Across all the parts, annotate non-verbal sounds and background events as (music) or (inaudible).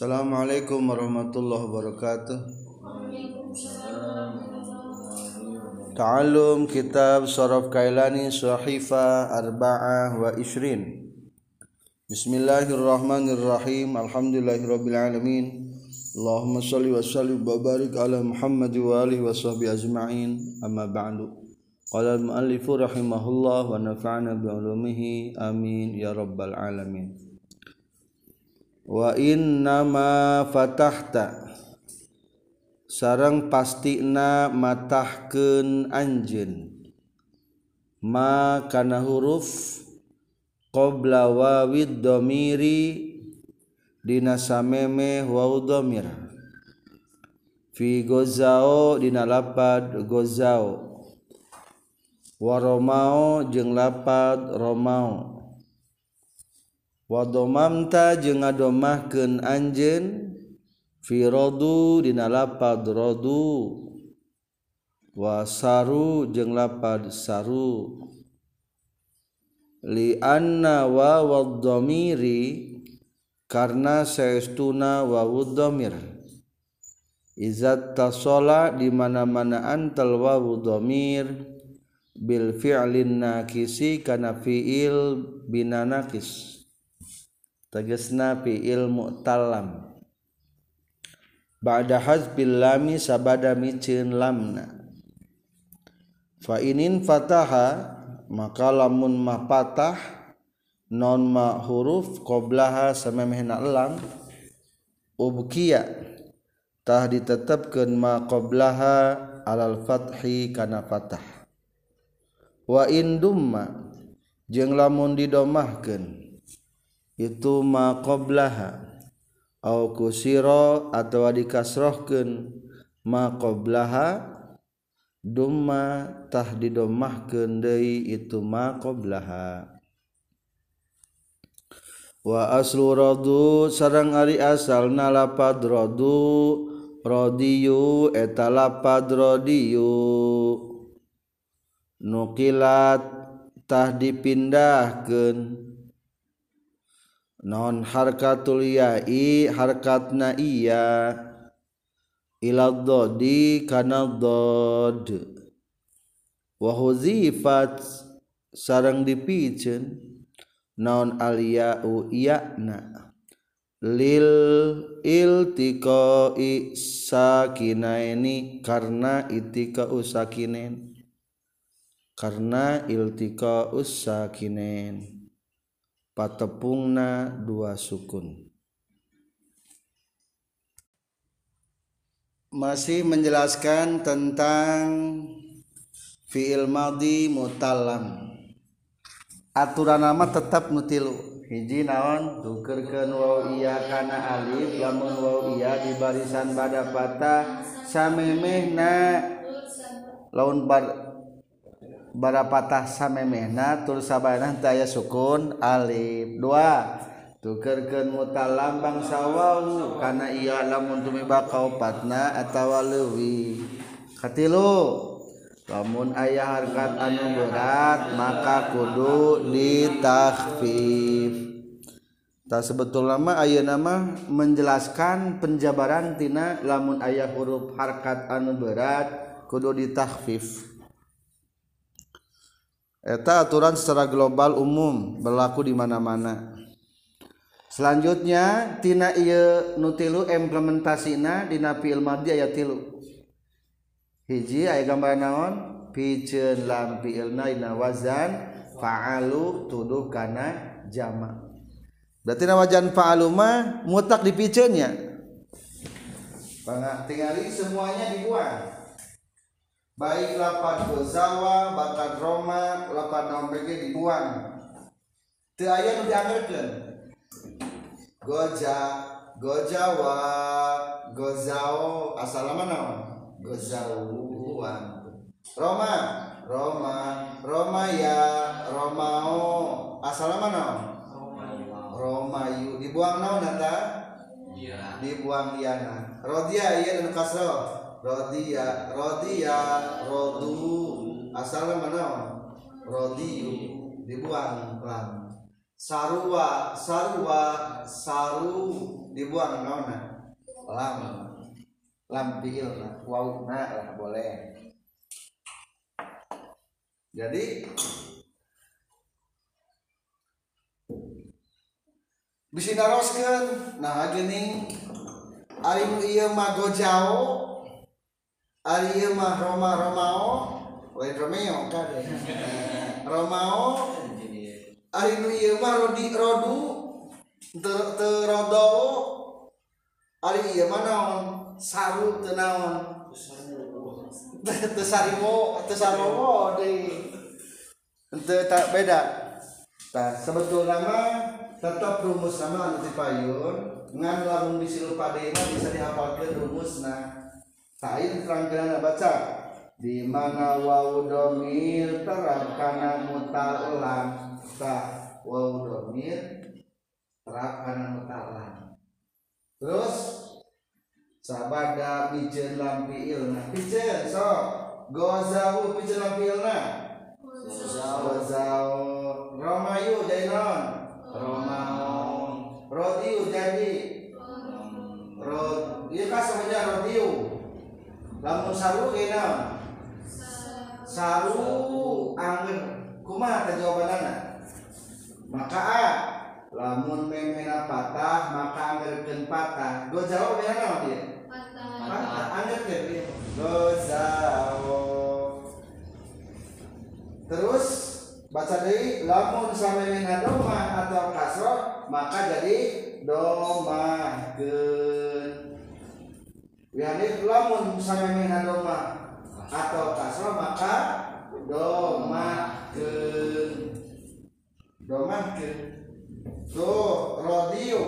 Assalamualaikum warahmatullahi wabarakatuh. Ta'allum kitab Saraf Kailani Sahifa Arba'ah wa Ishrin Bismillahirrahmanirrahim Alhamdulillahirabbil alamin Allahumma salli wa sallim wa barik ala Muhammad wa alihi wa sahbihi ajma'in amma ba'du Qala al-muallifu rahimahullah wa nafa'ana bi ulumihi amin ya rabbal alamin wa innama fatahta. Sarang pastina matahkeun anjeun. Ma kana huruf qabla wawid dhamiri dina sameme waw dhamir fi gozao dina lapad gozao. Waromao jeung lapad romao. wadomamta jeung ngadomahkeun anjeun. Firodu dina lapad rodu. Wasaru jeung lapad saru. Li anna wa wadhamiri karena saestuna wawud dhamir izat tasola di mana-mana antal wawud dhamir bil fi'lin nakisi kana fi'il binanakis. Tegesna fi'il mu'tallam ba'da hazbil lami sabada miceun lamna. Fa inin fataha maka lamun ma patah non ma huruf qoblaha samemehna lam ubkiya. Tah ditetepkeun ma qoblaha alal fathi kana patah wa indumma jeung lamun didomahkeun itu ma qoblaha. Au kusiro atau dikasrohkeun ma qoblaha dumma tah didomahkeun deui itu ma qoblaha. Wa aslu radu sarang ari asal nalapad radu radiyu eta lapad radiyu nukilat tah dipindahkeun non harkatul ya'i harkatna iya. Ila dodi kana dod wa huzifat sarang dipiceun naon aliya'u ya'na. Lil iltiqai sakinaini karena itika usakinen karena iltika usakinen patepungna dua sukun. Masih menjelaskan tentang fiil madhi mutallam. Aturan nama tetap nutilu hiji naon? Tukerkeun waw iya kana alif lamun waw iya di barisan pada patah samemehna laun bar bara patah samemehna tur sabana daya sukun alif. Dua tukerkeun mutalam bangsa waw kana iya lamun tumiba kaupatna atawa leuwih. Katilu lamun aya harkat anu berat maka kudu ditakhfif. Tak sebetul lama aya nama menjelaskan penjabaran tina lamun ayah huruf harkat anu berat kudu ditakhfif Eta aturan secara global umum berlaku di mana-mana. Selanjutnya tina ieu nutilu implementasina dina fi'il madhi aya tilu. Hiji aya gambar naon? Piceun lam fi'ilna dina wazan fa'alu tuduh kana jama. Berarti na wajan fa'alu mah mutak dipiceunnya. Pangak tingali semuanya dibuang baik lapan gozawa bakat roma lapan nombege dibuang. Teu aya nu dianggeurkeun goja gojawa gozao asal nama naon gozauan. Roma roma romaya romao asal nama naon romayu. Dibuang naon eta dibuang iana rodia ieu nu kasro rodia rodia rodu. Asalnya mana rodiu dibuang lam sarua sarua saru. Dibuang naona lam lam fiil lah wau na lah boleh. Jadi bisa naroskan nah gini. Ari mah gojao ari mah roma romao. We romeo kan (laughs) romao. Ari nu ieu mah rodi rodu teu teu rodo. Ari ieu mah naon? Saru teu naon? Teu sarimo teu saromo deui. Teu tak beda. Nah sebetulnya mah tetap rumus sama anu dipayun ngan lamun disilu padena bisa dihafalkeun rumusna Tain terangkeun baca. Di mana wau domir terap kana mutalam tah wau domir terap kana mutalam terus sabada pijeun lampi ilna. Pijeun sok gozau pijeun lampi ilna. Gozau. Romayu jadi non? Romau rodiu jadi lamun saru kena saru angin kumaha teh jawabanana maka a lamun memena patah maka anggerkeun patah. Go jawab ya naon dia patah. Anggerkeun dia go jawab. Terus baca deui lamun samemena doma atau kasro maka jadi domahkeun Yani lamun samemena doma atau kasro maka domahkeun domahkeun tuh rodio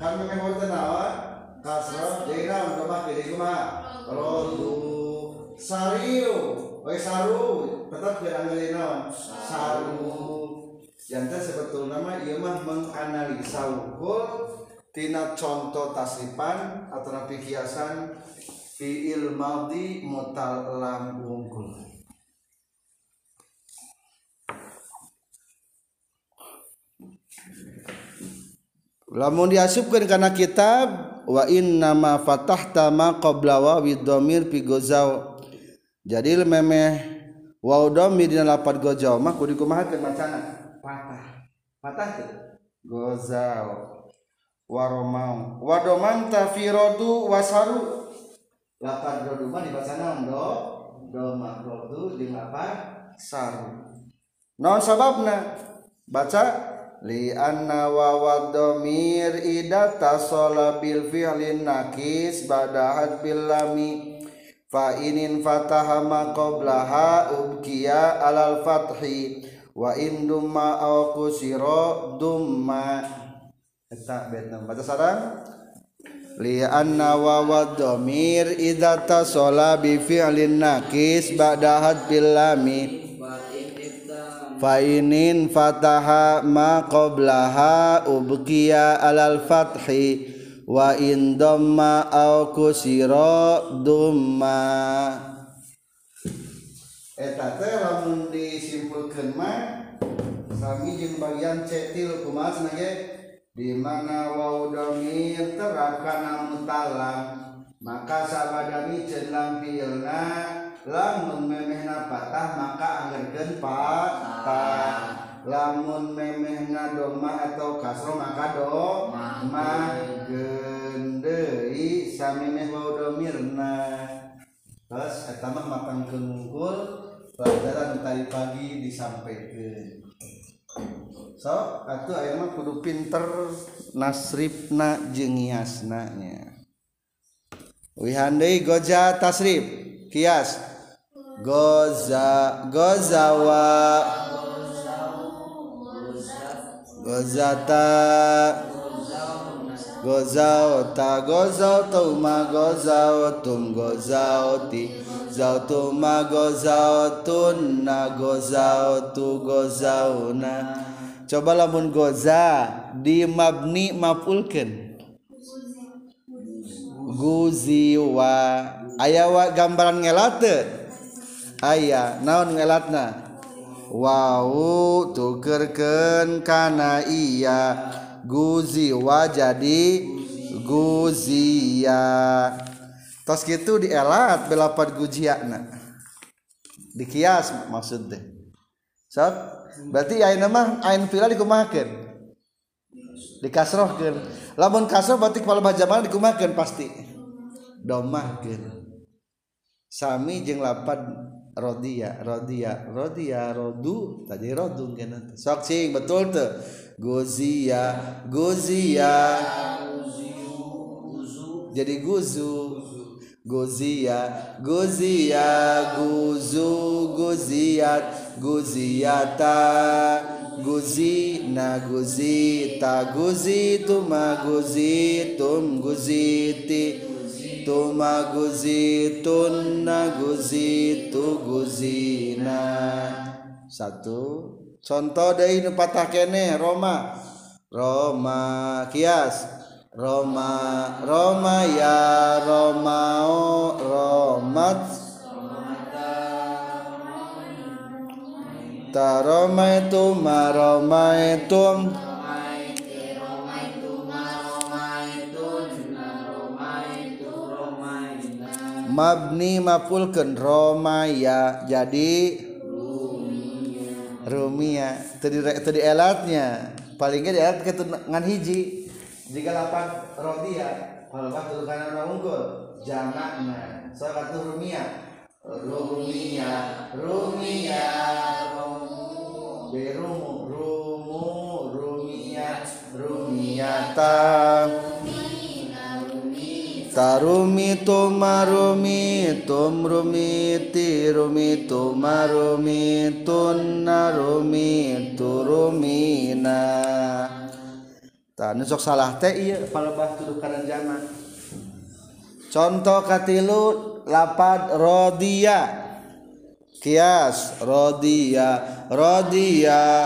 kan memang horta nawa kasro jadi naon domahkeun jadi kumaha rodu sariu. We saru. Tetap diambil naon? Saru. Teh sebetulnya mah ieu menganalisa ukul tina contoh tasrifan atau kiasan fiil madhi mutal lam unggul lamun diasupkeun kana kitab wa inna ma fatahta ma qabla wa widomir fi gozau. Jadi memeh wa domir dina lapat gozau. Mah kudu macana patah. Patah tuh? Gozau waromau wadomanta fi rodu wasaru. Lapan rodu mah dibaca naon do. Doma rodu jeung lapan saru. Naon sababna? Baca. Li anna wa wadomir ida tasola bil fi'lin nakis badahat bil lami. Fa inin fataha ma qablaha ubkiya alal fathi. Wa in dumma aw kusira dumma eta betna baca sarang. Li anna wa wadomir idza tasala bi fi'lin nakis ba'da hadbil lami. Fa inin fataha ma qablaha ubqiya alal fathi. Wa in damma aw kusira dumma eta teh lamun disimpulkeun mah sami jeung bagian C tilu kumaha cenah ge dimana waudhomir terakana mutala maka sabadami cenang pilna lamun memehna patah maka angergen patah. Lamun memehna doma atau kasro maka doma gendei samemeh waudomirna terus etama makan kemungkul pelajaran tadi pagi disampaikan. So atuh aya mah kudu pinter hiasna nya wihandei goja tasrif kias. Goza gozawa. Gozata. Gozauta gozautuma gozautum gozauti zautuma gozautunna gozautu gozauna coba lamun goza di mabni mafulkeun. Guziwa. Aya wa gambaran ngelat teu aya naon ngelatna? Wau tukerkeun kana iya. Guziwa jadi guzia. Tos kitu dielat belapat gujiana. Dikias maksud teh sok berarti ain mah ain fila dikumakeun dikasrohkeun. Lamun kasroh berarti kepala bajaman dikumakeun pasti. Domahkeun. Sami jeung lapad rodia rodia rodia rodu tadi rodu kena. Sok betul tuh gozia gozia jadi guzu. Gozia gozia guzu guziat guziata guzi na guzi ta guzi tuma guzi tum guziti tuma guzi tun na guzi tu guzina. Satu. Contoh dari patah kene Roma. Roma kias. Roma Roma ya Romao Romat ta Roma itu ma Roma itu mabni mapulkeun Roma ya jadi Rumia. Tadi tadi elatnya. Palingnya di elat ke ngan hiji. Jika lapan rodia kalau batu karena unggul. Jamakna. So batu rumia. Rumia. Rumia berumu rumu rumia rumiata tarumi tumarumi tumrumiti rumi tumarumi tunnarumi turumina tak nusok salah teh iya palebah tuduh kanan zaman contoh katilu lapad rodia kias rodia rodia.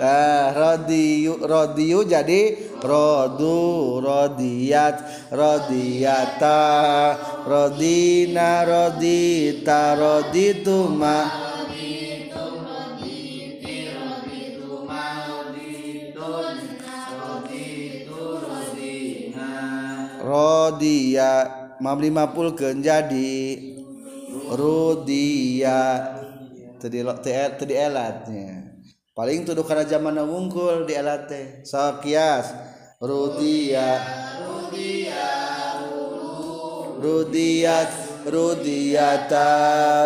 Nah, rodiyu rodiyu jadi rodu rodiat rodiata rodina rodita rodituma. Rodia mam lima puluh jadi rudia tadi tadi elatnya. Paling tuduh karena zaman wungkul di elate teh. So kias rudia rudia rudiat rudiata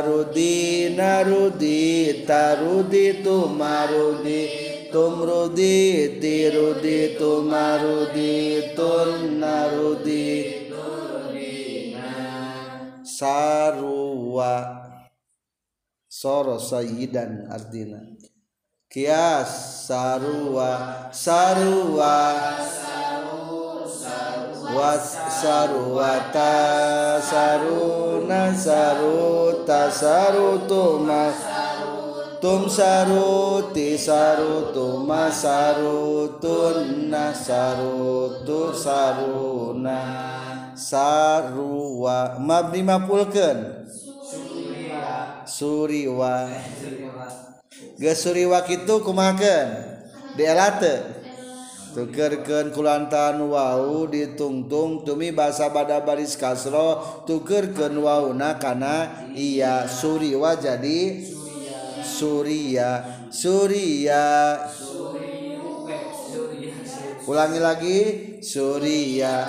rudina rudita ruditu marudi tum ruditi tumarudi tunnarudi sarua. Soro sayyidan artina kias sarua. Sarua. Was sarwata saruna saruta sarutuma. Tum saruti sarutuma sarutunna sarutu saruna sarua mabni mapulkeun suriwa. Suriwa. Geus suriwa kitu kumakeun diela teu tukerkeun kulantaran wau ditungtung tumi basa bada baris kasro tukerkeun wauna kana iya suriwa jadi suria. Suria. Ulangi lagi suria.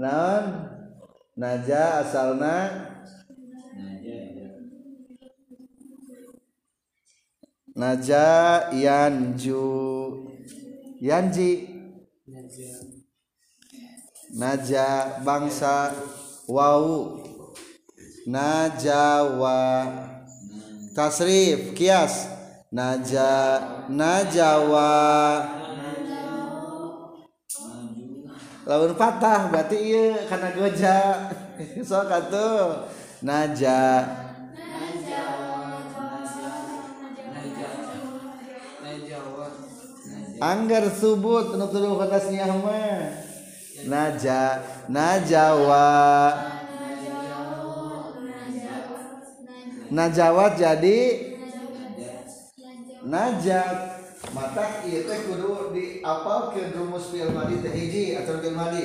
naon? Naja asalna? Naja yanju. Yanji. Naja. Bangsa Wow Najawa tasrif kias. Naja Najawa lawan patah berarti iya karena goja. (laughs) So katu Naja. Angger subut nutuduh kata mah. Naja. Najawa. Najawat jadi? Najat mata iya teh kudu di apa ke rumus fi'il madi teh hiji atau fi'il madi.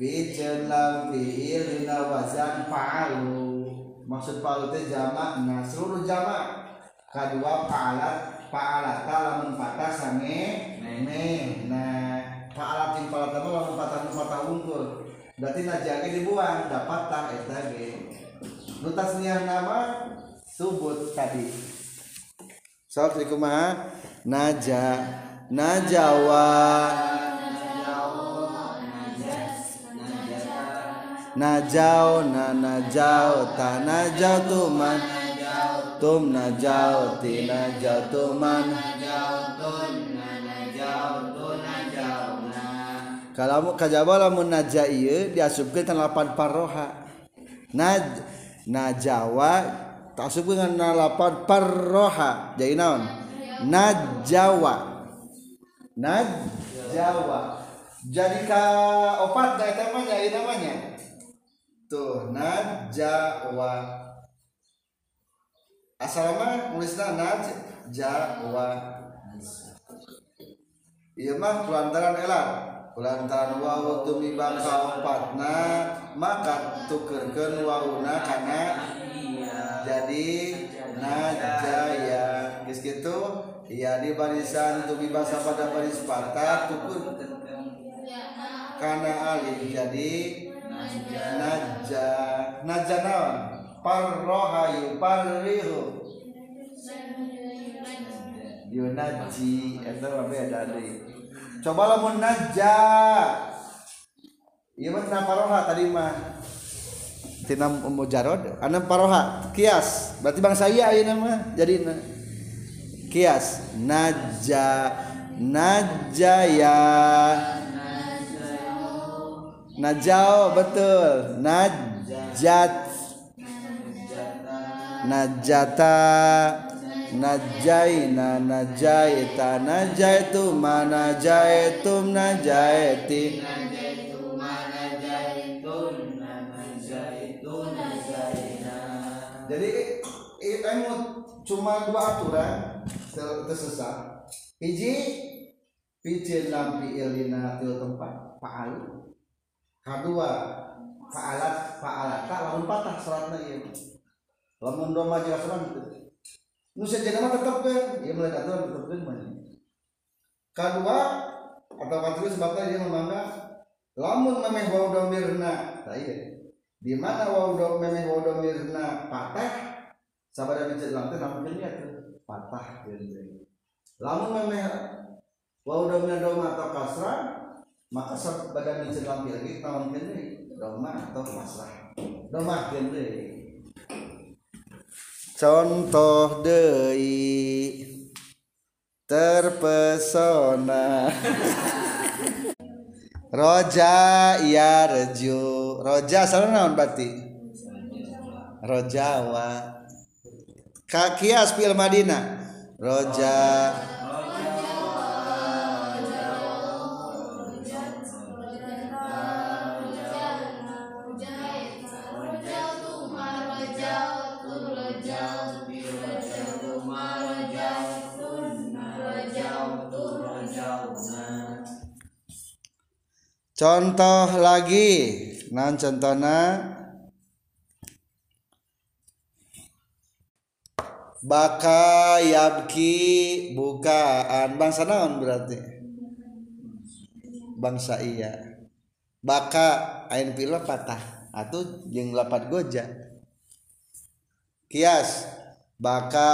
Bijen lam fi'il dina wazan fa'alu maksud fa'alu teh jamak nah seluruh jamak kedua fa'alat fa'alat lamun patah sange me. Nah fa'alat tim fa'alat mah lamun patah nu patah unggul berarti najage dibuang dapat tah eta ge. Nu tasniah nama subut tadi. Kumaha naja najawa. Najau na najau ta najau tuman. Tum najau ti najau tuman. Kalau kajaba lamun naja ieu diasupkeun ka lapan paroha. Naj najawa tasupkeun kana lapan paroha. Jadi naon? Najawa najawa jadi ka opat da eta mah namanya? Tuh najawa asalnya nulisna najawa iya mah kulantaran elar kulantaran wawu tumibang ka opatna maka tukerkeun wawuna kana jadi najaya geus kitu iya di barisan tu bibasa pada baris patah tukun kana alif jadi najja Naja. Naon? Parroha yuparrihu yunaji eta mah beda deui coba lamun naja. Ieu mah tadi mah? Tina mujarod ana paroha kias. Berarti bangsa ieu ayeuna mah jadina kias. Naja najaya. Najau betul. Najat. Najata. Najaina najaita. Najaitu manajaitum najaiti jadi ilmu cuma dua aturan tersesat. Hiji pijin lampi ilina til tempat fa'al kedua fa'alat fa'alat tak lamun patah salatna ieu lamun doma jeung salat gitu. Nu sejenna mah tetep kan? Ieu mulai aturan tetep mah kedua atau kedua sebabnya dia memangga lamun memeh wau domirna tah ieu di mana wau do memeh wau domirna patah sabada bijit lantai namun kenya patah gitu lamun memeh wau domirna doma atau kasrah maka sabada bijit lampil lagi namun kenya doma atau kasrah. Doma kenya contoh deui terpesona (laughs) Roja ya reju. Roja salah naon berarti? Rojawa. Kakias fil Madinah. Roja. Contoh lagi. Nah contohnya? Baka yabki bukaan. Bangsa naon berarti? Bangsa iya. Baka ain pila patah. Atau jeung lapat goja. Kias. Baka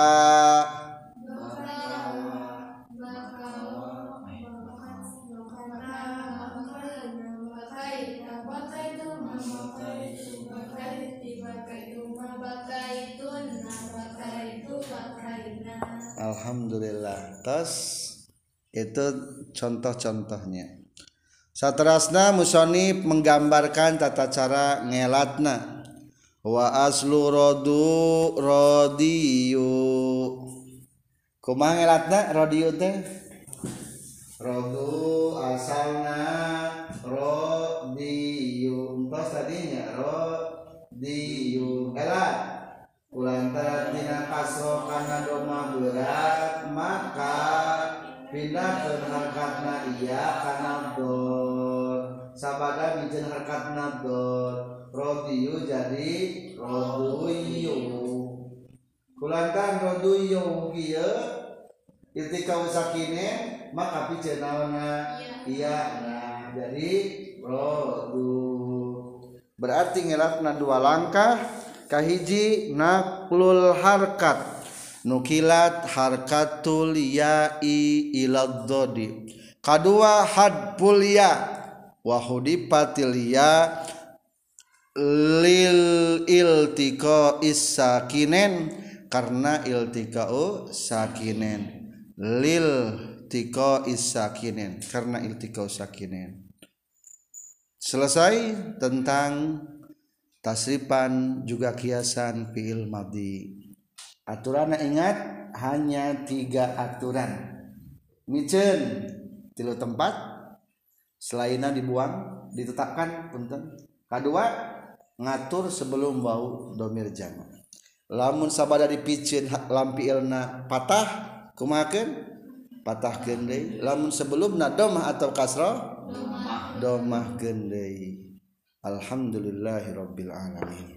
Alhamdulillah tas itu contoh-contohnya. Satrasna musonib menggambarkan tata cara ngelatna. Wa aslu rodu rodiyu. Kumaha ngelatna? Rodiyu teh? Rodu asalna rodiyu. Entos tadinya rodiyu. Elat Kulantara tina kasro kana doma berat maka pindah ke harkatna iya kana dor sabada mijen harkatna dor rodiyu jadi roduyu. Kulantan roduyu kieu itika usakine maka pijen naonna iya nah jadi rodu. Berarti ngelatna dua langkah kahiji naklul harkat. Nukilat harkatul ya'i ilad dodi kadua hadful ya. Wa hudipatil ya. Lil iltika isakinen karena iltikau sakinen. Lil tiko isakinen karena iltikau sakinen. Selesai tentang tasripan juga kiasan fiil madi aturan ingat hanya tiga aturan. Micen tilu tempat. Selainnya dibuang ditetapkan punten. Kedua ngatur sebelum bau domir jama. Lamun sabada dipicin lampi ilna patah kumakan patah gendai lamun sebelumna domah atau kasro domah. Gendai Alhamdulillahirabbil alamin